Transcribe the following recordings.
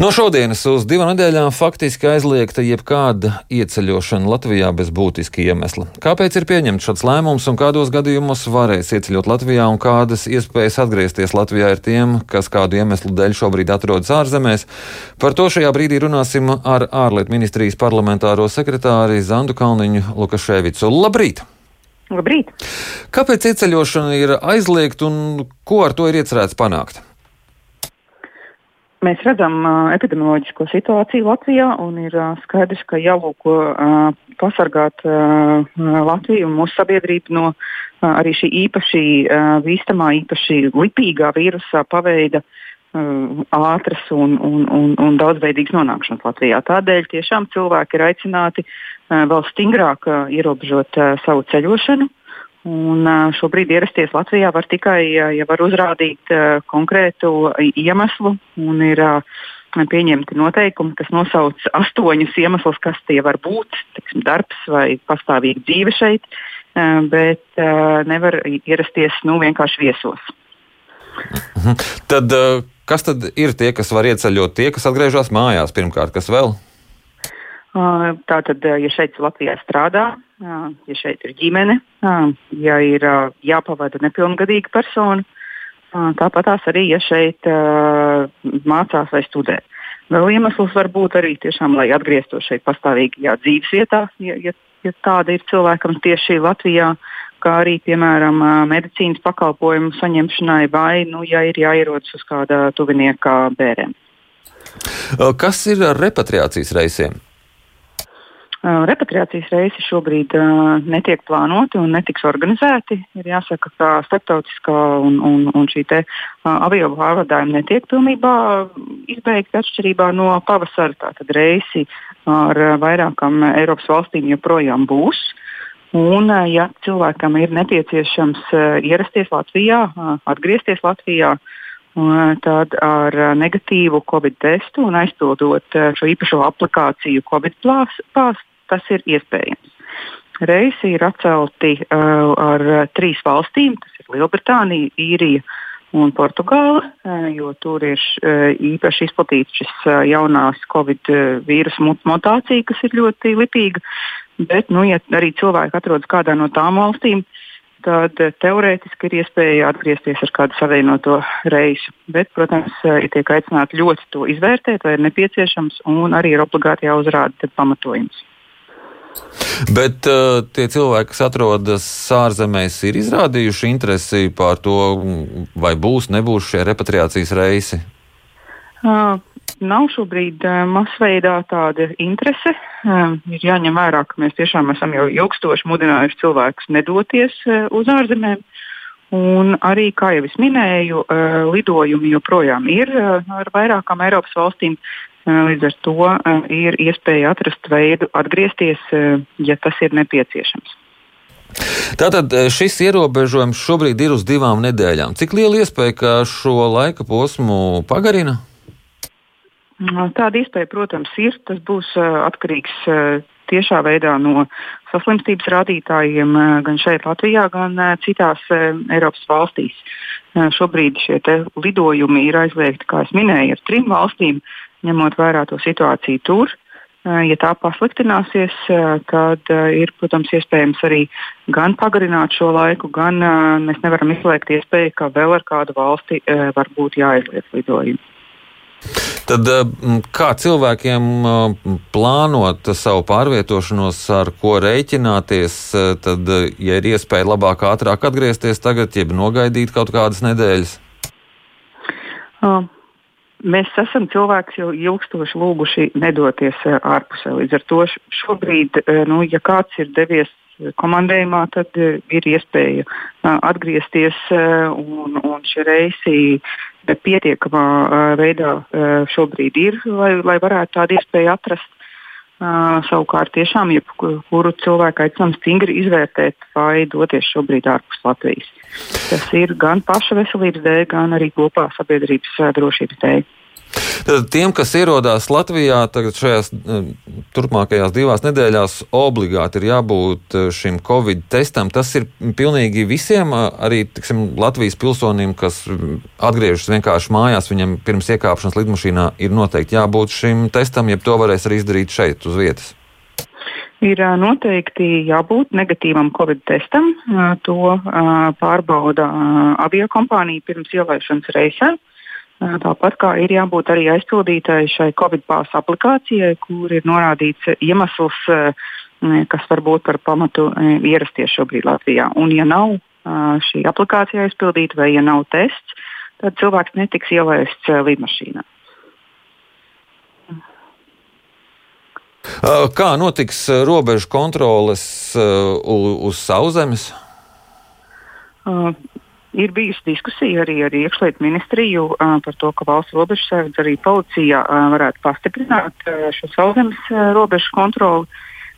No šodienas uz divām nedēļām faktiski aizliegta jebkāda ieceļošana Latvijā bez būtiska iemesla. Kāpēc ir pieņemts šāds lēmums un kādos gadījumos varēs ieceļot Latvijā un kādas iespējas atgriezties Latvijā ir tiem, kas kādu iemeslu dēļ šobrīd atrodas ārzemēs? Par to šajā brīdī runāsim ar ārlietu ministrijas parlamentāro sekretāri Zandu Kalniņu Lukaševicu. Labrīt! Labrīt! Kāpēc ieceļošana ir aizliegta un ko ar to ir iecerēts panākt? Mēs redzam uh, epidemioloģisko situāciju Latvijā un ir uh, skaidrs, ka jālūko uh, pasargāt uh, Latviju un mūsu sabiedrību no uh, arī šī īpaši uh, bīstamā, īpaši lipīgā vīrusa paveida uh, ātras un, un, un, un daudzveidīgas nonākšanas Latvijā. Tādēļ tiešām cilvēki ir aicināti uh, vēl stingrāk uh, ierobežot uh, savu ceļošanu. Un šobrīd ierasties Latvijā var tikai, ja var uzrādīt konkrētu iemeslu un ir pieņemti noteikumi, kas nosauc astoņus iemeslus, kas tie var būt, tiksim, darbs vai pastāvīga dzīve šeit, bet nevar ierasties nu, vienkārši viesos. Mhm. Tad, kas tad ir tie, kas var ieceļot, tie, kas atgriežas mājās pirmkārt, kas vēl? Tātad, ja šeit Latvijā strādā, ja šeit ir ģimene, ja ir jāpavada nepilngadīga persona, tāpat tās arī, ja šeit mācās vai studē. Vēl iemesls var būt arī tiešām, lai atgrieztos šeit pastāvīgajā dzīves vietā, ja, ja, ja tāda ir cilvēkam tieši Latvijā, kā arī, piemēram, medicīnas pakalpojumu saņemšanai vai, nu, ja ir jāierodas uz kāda tuvinieka bērēm. Kas ir ar repatriācijas reisiem? Repatriācijas reisi šobrīd uh, netiek plānoti un netiks organizēti. Ir jāsaka, ka starptautiskā un, un, un šī te, uh, avio pārvadājuma netiek pilnībā izbeigti atšķirībā no pavasara. Tātad reisi ar vairākām Eiropas valstīm joprojām būs. Un, ja cilvēkam ir nepieciešams ierasties Latvijā, atgriezties Latvijā, tad ar negatīvu covid testu un aizpildot šo īpašo aplikāciju Covid pāsts, tas ir iespējams. Reisi ir atcelti uh, ar trīs valstīm - tas ir Lielbritānija, Īrija un Portugāla, uh, jo tur ir uh, īpaši izplatīts šis uh, jaunās Covid vīrusu mutācija, kas ir ļoti lipīga. Bet, nu, ja arī cilvēki atrodas kādā no tām valstīm, tad teorētiski ir iespēja atgriezties ar kādu savienoto reisu. Bet, protams, ir tiek aicināti ļoti to izvērtēt, vai ir nepieciešams, un arī ir obligāti jāuzrāda pamatojums. Bet uh, tie cilvēki, kas atrodas ārzemēs, ir izrādījuši interesi par to, vai būs, nebūs šie repatriācijas reisi. Uh, nav šobrīd uh, masveidā tāda interese. Uh, ir jāņem vērā, ka mēs tiešām esam jau ilgstoši mudinājuši cilvēkus nedoties uh, uz ārzemēm. Un arī, kā jau es minēju, uh, lidojumi joprojām ir uh, ar vairākām Eiropas valstīm. Līdz ar to ir iespēja atrast veidu atgriezties, ja tas ir nepieciešams. Tātad šis ierobežojums šobrīd ir uz divām nedēļām. Cik liela iespēja, ka šo laika posmu pagarina? Tāda iespēja, protams, ir. Tas būs atkarīgs tiešā veidā no saslimstības rādītājiem gan šeit, Latvijā, gan citās Eiropas valstīs. Šobrīd šie lidojumi ir aizliegti, kā jau minēju, ar trim valstīm ņemot vērā to situāciju tur. Ja tā pasliktināsies, tad ir, protams, iespējams arī gan pagarināt šo laiku, gan mēs nevaram izslēgt iespēju, ka vēl ar kādu valsti var būt jāizliet lidojumi. Tad kā cilvēkiem plānot savu pārvietošanos, ar ko rēķināties, tad, ja ir iespēja labāk, ātrāk atgriezties tagad, jeb nogaidīt kaut kādas nedēļas? Uh. Mēs esam cilvēks jau ilgstoši lūguši nedoties eh, ārpusē. Līdz ar to šobrīd, eh, nu, ja kāds ir devies komandējumā, tad eh, ir iespēja atgriezties un, un šie reisi pietiekamā veidā šobrīd ir, lai, lai varētu tādu iespēju atrast. Savukārt, tiešām jebkuru cilvēku aicinām stingri izvērtēt, vai doties šobrīd ārpus Latvijas. Tas ir gan paša veselības dēļ, gan arī kopā sabiedrības drošības dēļ. Tad tiem, kas ierodās Latvijā, tagad šajās eh, turpmākajās divās nedēļās, obligāti ir jābūt eh, šim covid testam. Tas ir pilnīgi visiem, eh, arī tiksim, Latvijas pilsonim, kas mm, atgriežas vienkārši mājās, viņam pirms iekāpšanas lidmašīnā ir noteikti jābūt šim testam, jeb to varēs arī izdarīt šeit uz vietas. Ir noteikti jābūt negatīvam covid testam. To pārbauda aviokompānija pirms ielaišanas reisē. Tāpat kā ir jābūt arī aizpildītai šai Covid pāsa aplikācijai, kur ir norādīts iemesls, kas var būt par pamatu ierasties šobrīd Latvijā. Un, ja nav šī aplikācija aizpildīta vai ja nav tests, tad cilvēks netiks ielaists lidmašīnā. Kā notiks robežu kontroles uz sauszemes? Ir bijusi diskusija arī ar iekšlietu ministriju uh, par to, ka valsts robežsardze arī policija uh, varētu pastiprināt uh, šo sauszemes uh, robežu kontroli.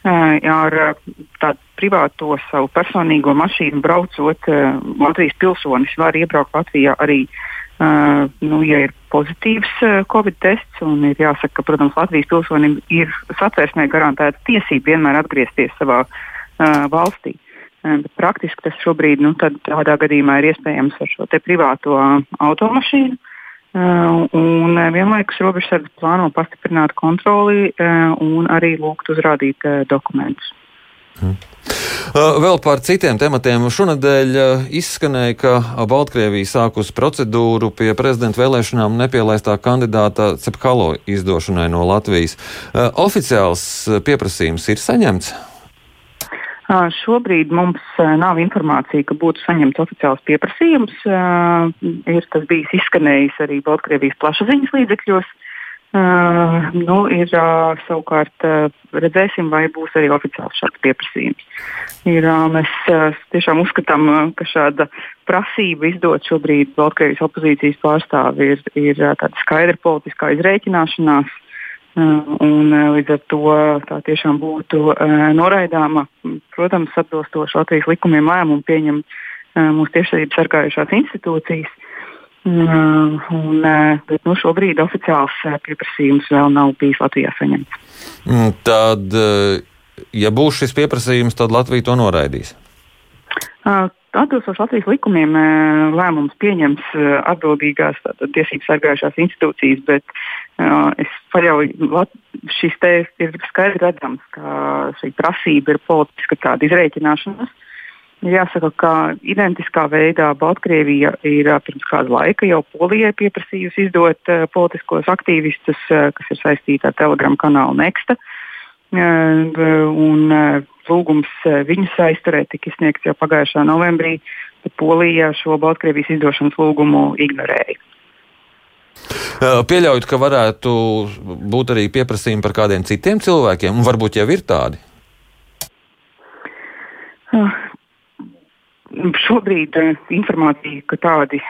Uh, ar tādu privāto savu personīgo mašīnu braucot, uh, Latvijas pilsonis var iebraukt Latvijā arī, uh, nu, ja ir pozitīvs uh, Covid tests. Ir jāsaka, ka, protams, Latvijas pilsonim ir satversmē garantēta tiesība vienmēr atgriezties savā uh, valstī. Uh, Bet praktiski tas šobrīd nu, tādā gadījumā ir iespējams ar šo privāto automašīnu. Un vienlaikus robežsardze plāno pastiprināt kontroli un arī lūgt uzrādīt dokumentus. Hmm. Vēl par citiem tematiem. Šonadēļ izskanēja, ka Baltkrievija sākus procedūru pie prezidenta vēlēšanām nepielaistā kandidāta Cepkalo izdošanai no Latvijas. Oficiāls pieprasījums ir saņemts. Šobrīd mums nav informācija, ka būtu saņemts oficiāls pieprasījums. Ir tas bijis izskanējis arī Baltkrievijas plašsaziņas līdzekļos. Uh, nu, ir uh, savukārt uh, redzēsim, vai būs arī oficiāls šāds pieprasījums. Ir, uh, mēs uh, tiešām uzskatām, uh, ka šāda prasība izdot šobrīd Baltkrievijas opozīcijas pārstāvi ir, ir uh, skaidra politiskā izreikināšanās. Uh, Un, līdz ar to tā tiešām būtu noraidāma. Protams, atbilstoši Latvijas likumiem lēmumu pieņem mūsu tiešsaistes sargājušās institūcijas. Un, bet nu, šobrīd oficiāls pieprasījums vēl nav bijis Latvijā saņemts. Mm, tad, ja būs šis pieprasījums, tad Latvija to noraidīs. Atbilstoši Latvijas likumiem lēmums pieņems atbildīgās tiesību sargājušās institūcijas, bet uh, es paļauju, šis te ir skaidri redzams, ka šī prasība ir politiska tāda izreikināšanās. Jāsaka, ka identiskā veidā Baltkrievija ir pirms kāda laika jau Polijai pieprasījusi izdot uh, politiskos aktīvistus, uh, kas ir saistīti ar Telegram kanālu Nexta. Uh, un, uh, lūgums viņus aizturēt tika izsniegts jau pagājušā novembrī, bet Polija šo Baltkrievijas izdošanas lūgumu ignorēja. Pieļaujot, ka varētu būt arī pieprasījumi par kādiem citiem cilvēkiem, un varbūt jau ir tādi. Uh, šobrīd informācija, ka tādi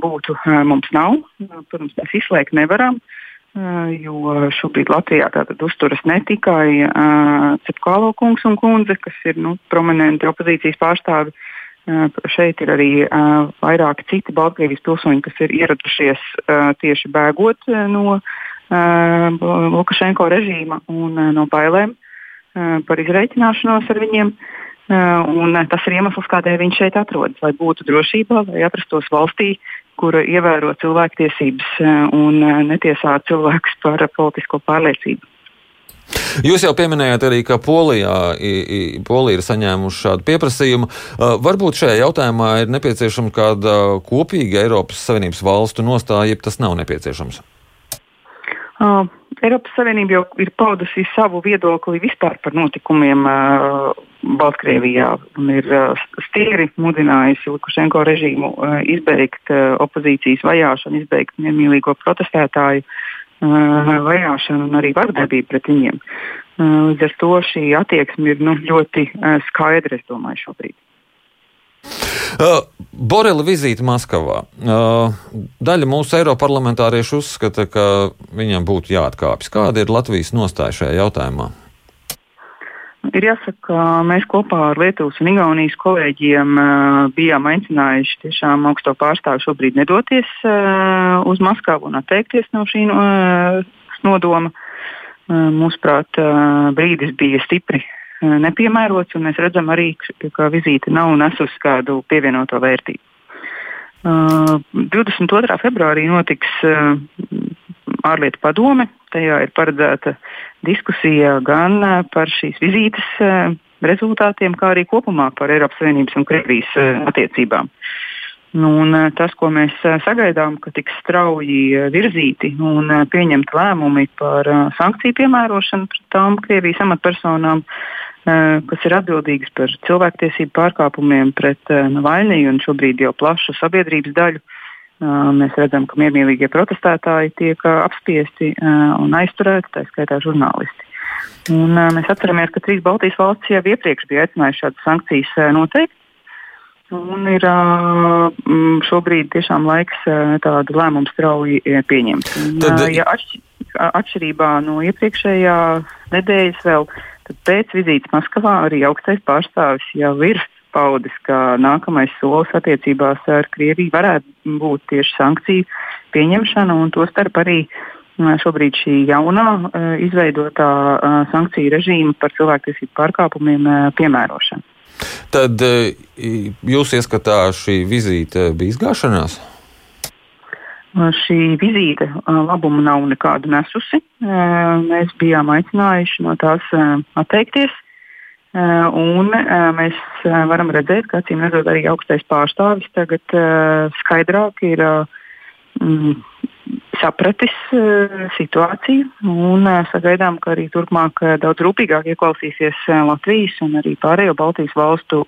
būtu, mums nav. Protams, mēs izslēgt nevaram, uh, jo šobrīd Latvijā uzturas ne tikai uh, Cepkālo kungs un kundze, kas ir nu, prominenti opozīcijas pārstāvi, uh, Šeit ir arī uh, vairāki citi Baltkrievijas pilsoņi, kas ir ieradušies uh, tieši bēgot no uh, Lukašenko režīma un uh, no bailēm uh, par izreikināšanos ar viņiem. Uh, un, uh, tas ir iemesls, kādēļ viņš šeit atrodas, lai būtu drošībā, lai atrastos valstī, kura ievēro cilvēktiesības uh, un uh, netiesā cilvēkus par politisko pārliecību. Jūs jau pieminējāt arī, ka Polijā, Polija ir saņēmuši šādu pieprasījumu. Varbūt šajā jautājumā ir nepieciešama kāda kopīga Eiropas Savienības valstu nostāja, ja tas nav nepieciešams. Uh, Eiropas Savienība jau ir paudusi savu viedokli vispār par notikumiem uh, Baltkrievijā un ir uh, stingri mudinājusi Lukašenko režīmu uh, izbeigt uh, opozīcijas vajāšanu, izbeigt nemīlīgo protestētāju uh, vajāšanu un arī vardarbību pret viņiem. Līdz ar to šī attieksme ir nu, ļoti skaidra, es domāju, šobrīd. Uh, Borela vizīte Maskavā. Uh, daļa mūsu eiroparlamentāriešu uzskata, ka viņam būtu jāatkāpjas. Kāda ir Latvijas nostāja šajā jautājumā? Ir jāsaka, ka mēs kopā ar Lietuvas un Igaunijas kolēģiem uh, bijām aicinājuši tiešām augsto pārstāvu šobrīd nedoties uh, uz Maskavu un atteikties no šī uh, nodoma. Uh, mūsuprāt, uh, brīdis bija stipri nepiemērots, un mēs redzam arī, ka vizīte nav nesusi kādu pievienoto vērtību. Uh, 22. februārī notiks uh, ārlietu padome. Tajā ir paredzēta diskusija gan eh, par šīs vizītes eh, rezultātiem, kā arī kopumā par Eiropas Savienības un Krievijas eh, attiecībām. Nu, un tas, ko mēs sagaidām, ka tiks strauji virzīti un pieņemt lēmumi par sankciju piemērošanu pret tām Krievijas amatpersonām, kas ir atbildīgas par cilvēktiesību pārkāpumiem pret Navaļniju un šobrīd jau plašu sabiedrības daļu. Mēs redzam, ka miermīlīgie protestētāji tiek apspiesti un aizturēti, tā skaitā žurnālisti. Un, mēs atceramies, ka trīs Baltijas valstis jau iepriekš bija aicinājušas šādas sankcijas noteikt. Un ir šobrīd tiešām laiks tādu lēmumu strauji pieņemt. Tad... ja atšķi, atšķirībā no iepriekšējā nedēļas vēl, tad pēc vizītes Maskavā arī augstais pārstāvis jau ir paudis, ka nākamais solis attiecībās ar Krieviju varētu būt tieši sankciju pieņemšana un tostarp arī šobrīd šī jaunā izveidotā sankciju režīma par cilvēktiesību pārkāpumiem piemērošana. Tad jūs ieskatā šī vizīte bija izgāšanās? Šī vizīte labumu nav nekādu nesusi. Mēs bijām aicinājuši no tās atteikties. Eh, un eh, mēs eh, varam redzēt, ka acīm redzot arī augstais pārstāvis tagad skaidrāk ir mm, sapratis situāciju un sagaidām, ka arī turpmāk daudz rūpīgāk ieklausīsies Latvijas un arī pārējo Baltijas valstu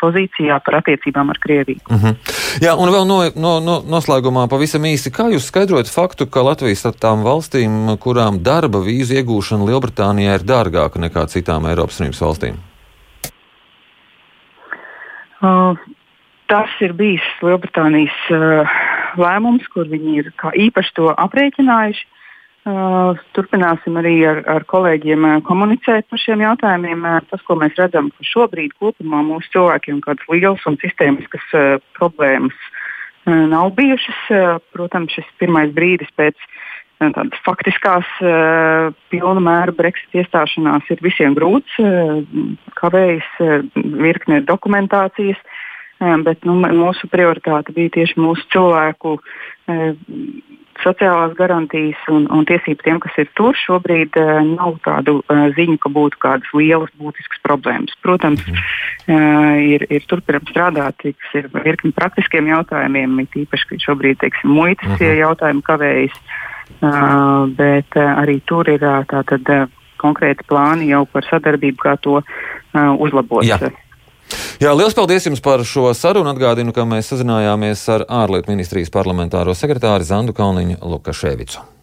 pozīcijā par attiecībām ar Krieviju. Uh mhm. -huh. Jā, un vēl no, no, no, noslēgumā pavisam īsi, kā jūs skaidrojat faktu, ka Latvijas ar tām valstīm, kurām darba vīzu iegūšana Lielbritānijā ir dārgāka nekā citām Eiropas Savienības valstīm? Uh, tas ir bijis Lielbritānijas uh, lēmums, kur viņi ir īpaši to aprēķinājuši. Uh, turpināsim arī ar, ar kolēģiem uh, komunicēt par šiem jautājumiem. Uh, tas, ko mēs redzam, ka šobrīd kopumā mūsu cilvēkiem kādas lielas un sistēmiskas uh, problēmas uh, nav bijušas. Uh, protams, šis pirmais brīdis pēc tādas faktiskās pilna mēra Brexit iestāšanās ir visiem grūts, kavējas virkne dokumentācijas. Bet nu, mūsu prioritāte bija tieši mūsu cilvēku uh, sociālās garantijas un, un tiesības tiem, kas ir tur, šobrīd uh, nav tādu uh, ziņu, ka būtu kādas lielas būtiskas problēmas. Protams, uh, ir, ir turpinām strādāt, kas ir virkni praktiskiem jautājumiem, it īpaši, ka šobrīd, teiksim, muitas uh mhm. -huh. jautājumi kavējas, uh, bet uh, arī tur ir uh, tātad uh, konkrēti plāni jau par sadarbību, kā to uh, uzlabot. Jā. Jā, liels paldies jums par šo sarunu. Atgādinu, ka mēs sazinājāmies ar ārlietu ministrijas parlamentāro sekretāri Zandu Kalniņu Lukaševicu.